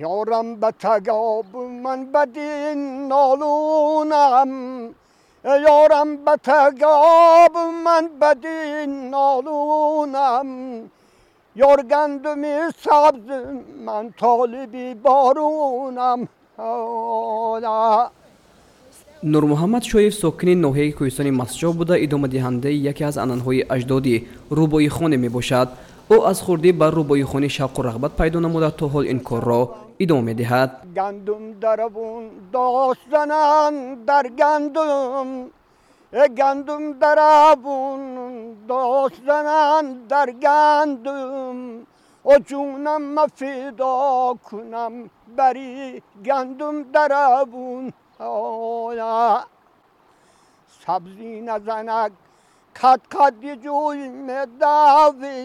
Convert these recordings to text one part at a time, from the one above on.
ёрам ба тагоб ман бадин нолунам ёрам ба тагоб ман бадин нолунам ёр гандуми сабз ман толиби борунам. Нурмуҳаммад шоев сокини ноҳияи кӯҳистони масҷоб буда идомадиҳандаи яке аз анъанаҳои аҷдоди рӯбоихоне мебошад ӯ аз хурдӣ ба рӯбоихонӣ шавқу рағбат пайдо намуда то ҳол ин корро идома медиҳад. Гандум даравун достанан дар гандум. Гандум даравун достанан дар гандум. О ҷунам ма фидо кунам бари гандум даравун сабзӣ назанак каткади ҷӯй медави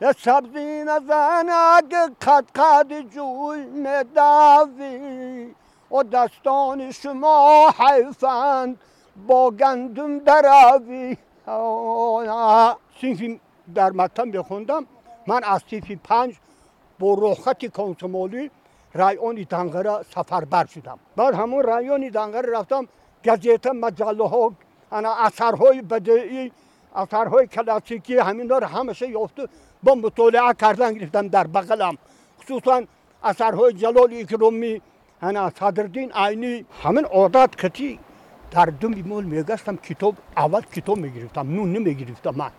سبزی نزنه که قد قد جوی مدوی و دستان شما حیفند با گندم دروی سیفی در مکتب بخوندم من از سیفی پنج با روخت کنسمولی رایان دنگره سفر بر شدم بعد همون رایان دنگره رفتم گزیت مجله ها اثرهای بدعی اثرهای کلاسیکی همین رو همشه یافته با مطالعه کردن گرفتم در بغلم خصوصا اثرهای جلال اکرومی هنا صدردین عینی همین عادت کتی در دو مول میگستم کتاب اول کتاب می‌گرفتم نون نمی‌گرفتم من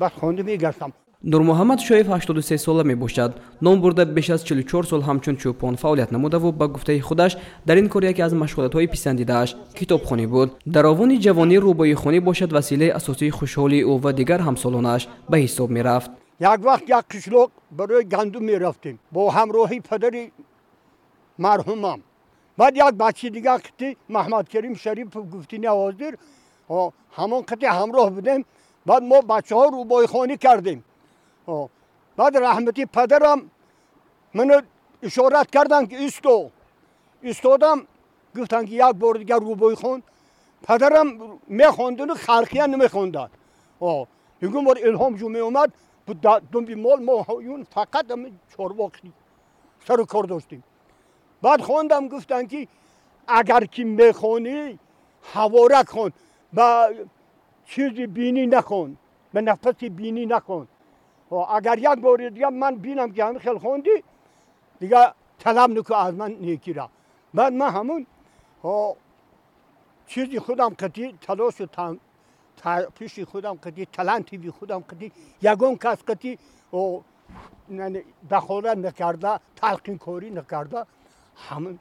بس خونده میگستم нурмуҳаммад шоев 83 сола мебошад. Ном бурда беш аз 44 сол ҳамчун чӯпон фаъолият намудаву ба гуфтаи худаш дар ин кор яке аз машғулотҳои писандидааш китобхонӣ буд. Дар овони ҷавонӣ рӯбоихонӣ бошад василаи асосии хушҳолии ӯ ва дигар ҳамсолонааш ба ҳисоб мерафт. Як вақт як қишлоқ барои гандум мерафтем. Бо ҳамроҳи падари марҳумам. Баъд як бачи дигар қити маҳмадкарим шарипов гуфти навоздир ҳамон қити ҳамроҳ будем. Баъд мо бачаҳо рӯбоихонӣ кардем خب. بعد رحمتی پدرم منو اشارت کردن که استو ایستادم گفتن که یک بار دیگر روبوی خوند پدرم میخوندن و خلقیه نمیخوندن. یک بار الهام جو میومد دو بیمال ما هایون فقط همه چارواک سر کار داشتیم. بعد خوندم گفتن که اگر که می‌خونی حوارک خون با چیزی بینی نکن. به نفس بینی نکن. Агар як бори дига ман бинам ки ҳамин хел хонди дига талаб наку аз ман некира. Баъд ман ҳамун чизи худам қати талошу пиши худам қати талантиви худам қати ягон кас қати дахолат накарда талқинкорӣ накарда ҳамин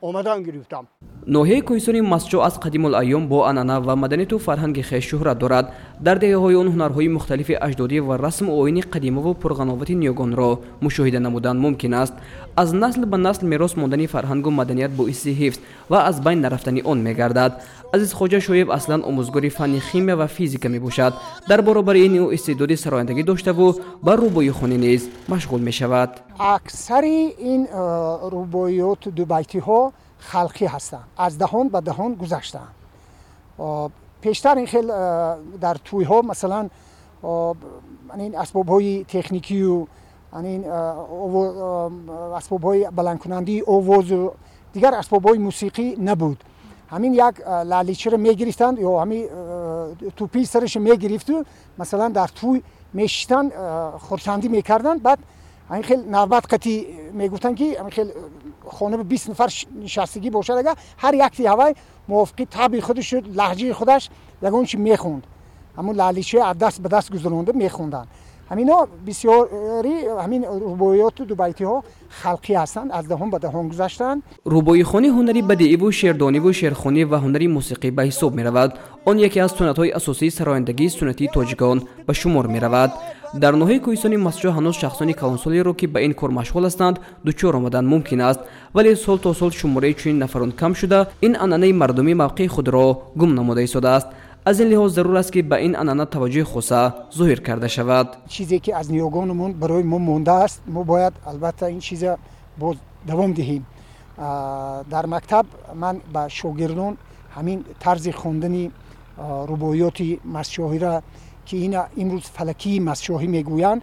омадан гирифтам. Ноҳияи кӯҳистони масҷо аз қадимулайём бо анъана ва маданияту фарҳанги хеш шӯҳрат дорад дар деҳаҳои он ҳунарҳои мухталифи аҷдодӣ ва расму оини қадимаву пурғановати ниёгонро мушоҳида намудан мумкин аст аз насл ба насл мерос мондани фарҳангу маданият боиси ҳифз ва аз байн нарафтани он мегардад. Азизхоҷа шоеб аслан омӯзгори фанни химия ва физика мебошад. Дар боробари ин ӯ истеъдоди сарояндагӣ доштаву ба рӯбоихонӣ низ машғул мешавад. Аксари ин э, рӯбоиёту дубайтиҳо халқӣ ҳастанд. Аз даҳон ба даҳон гузаштаанд پیشتر این خیلی در توی ها مثلا یعنی این اسباب های تکنیکی و یعنی این اسباب های بلند کنندی اووز و دیگر اسباب های موسیقی نبود. همین یک لالیچه رو یا همین توپی سرش می‌گرفت و مثلا در توی میشتن خورسندی می‌کردن بعد این خیلی نوبت قطی می‌گفتن که این خیلی خانه به 20 نفر نشستگی باشه اگر هر یک یوای موافقی طبع خودش لهجه خودش یگون چی می‌خوند اما لالیچه از دست به دست گذرونده میخوندن. Ҳамино бисёри ҳамин рӯбоиёту дубайтиҳо халқӣ ҳастанд аз даҳон ба даҳон гузаштанд. Рӯбоихони ҳунари бадеиву шеърдониву шеърхонӣ ва ҳунари мусиқӣ ба ҳисоб меравад. Он яке аз суннатҳои асосии сарояндагии суннатии тоҷикон ба шумор меравад. Дар ноҳияи кӯҳистони масҷо ҳанӯз шахсони калонсолеро ки ба ин кор машғул ҳастанд дучор омадан мумкин аст. Вале сол то сол шумораи чунин нафарон кам шуда ин анъанаи мардумӣ мавқеи худро гум намуда истодааст از این لحاظ ضرور است که به این انانه توجه خصا ظاهر کرده شود. چیزی که از نیاگانمون برای ما مونده است ما باید البته این چیز باز دوام دهیم. در مکتب من به شاگردان همین طرز خواندن ربایات مسشاهی را که این امروز فلکی مسشاهی می‌گویند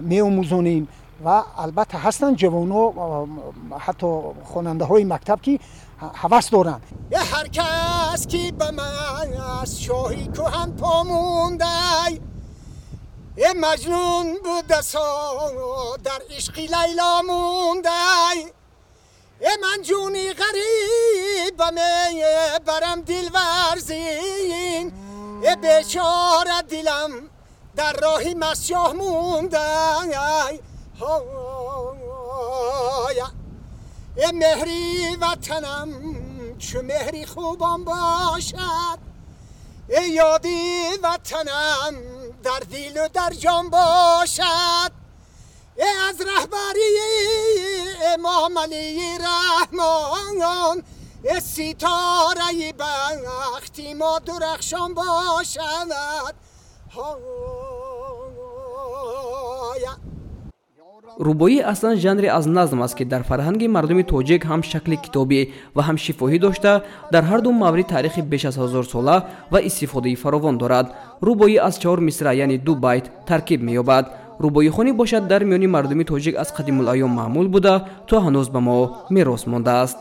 میآموزانیم. و البته هستن جوانو حتی خواننده های مکتب که حوث دارن. یه هر کس کی به من از شاهی که هم پامونده یه مجنون بود سا در عشقی لیلا مونده ای من جونی غریب و می برم دل ورزین. ای بیچاره دلم در راهی مسیح مونده ای مهری وطنم چه مهری خوبم باشد. ای یادی وطنم در دیل و در جان باشد. ای از رهبری امام علی رحمان. ای سیتاره بختی ما درخشان باشد. ها рубоӣ аслан жанре аз назм аст ки дар фарҳанги мардуми тоҷик ҳам шакли китобӣ ва ҳам шифоҳӣ дошта дар ҳарду маврид таърихи беш аз ҳазорсола ва истифодаи фаровон дорад. Рубоӣ аз чаҳор мисра яъне ду байт таркиб меёбад. Рубоихонӣ бошад дар миёни мардуми тоҷик аз қадимулайём маъмул буда то ҳанӯз ба мо мерос мондааст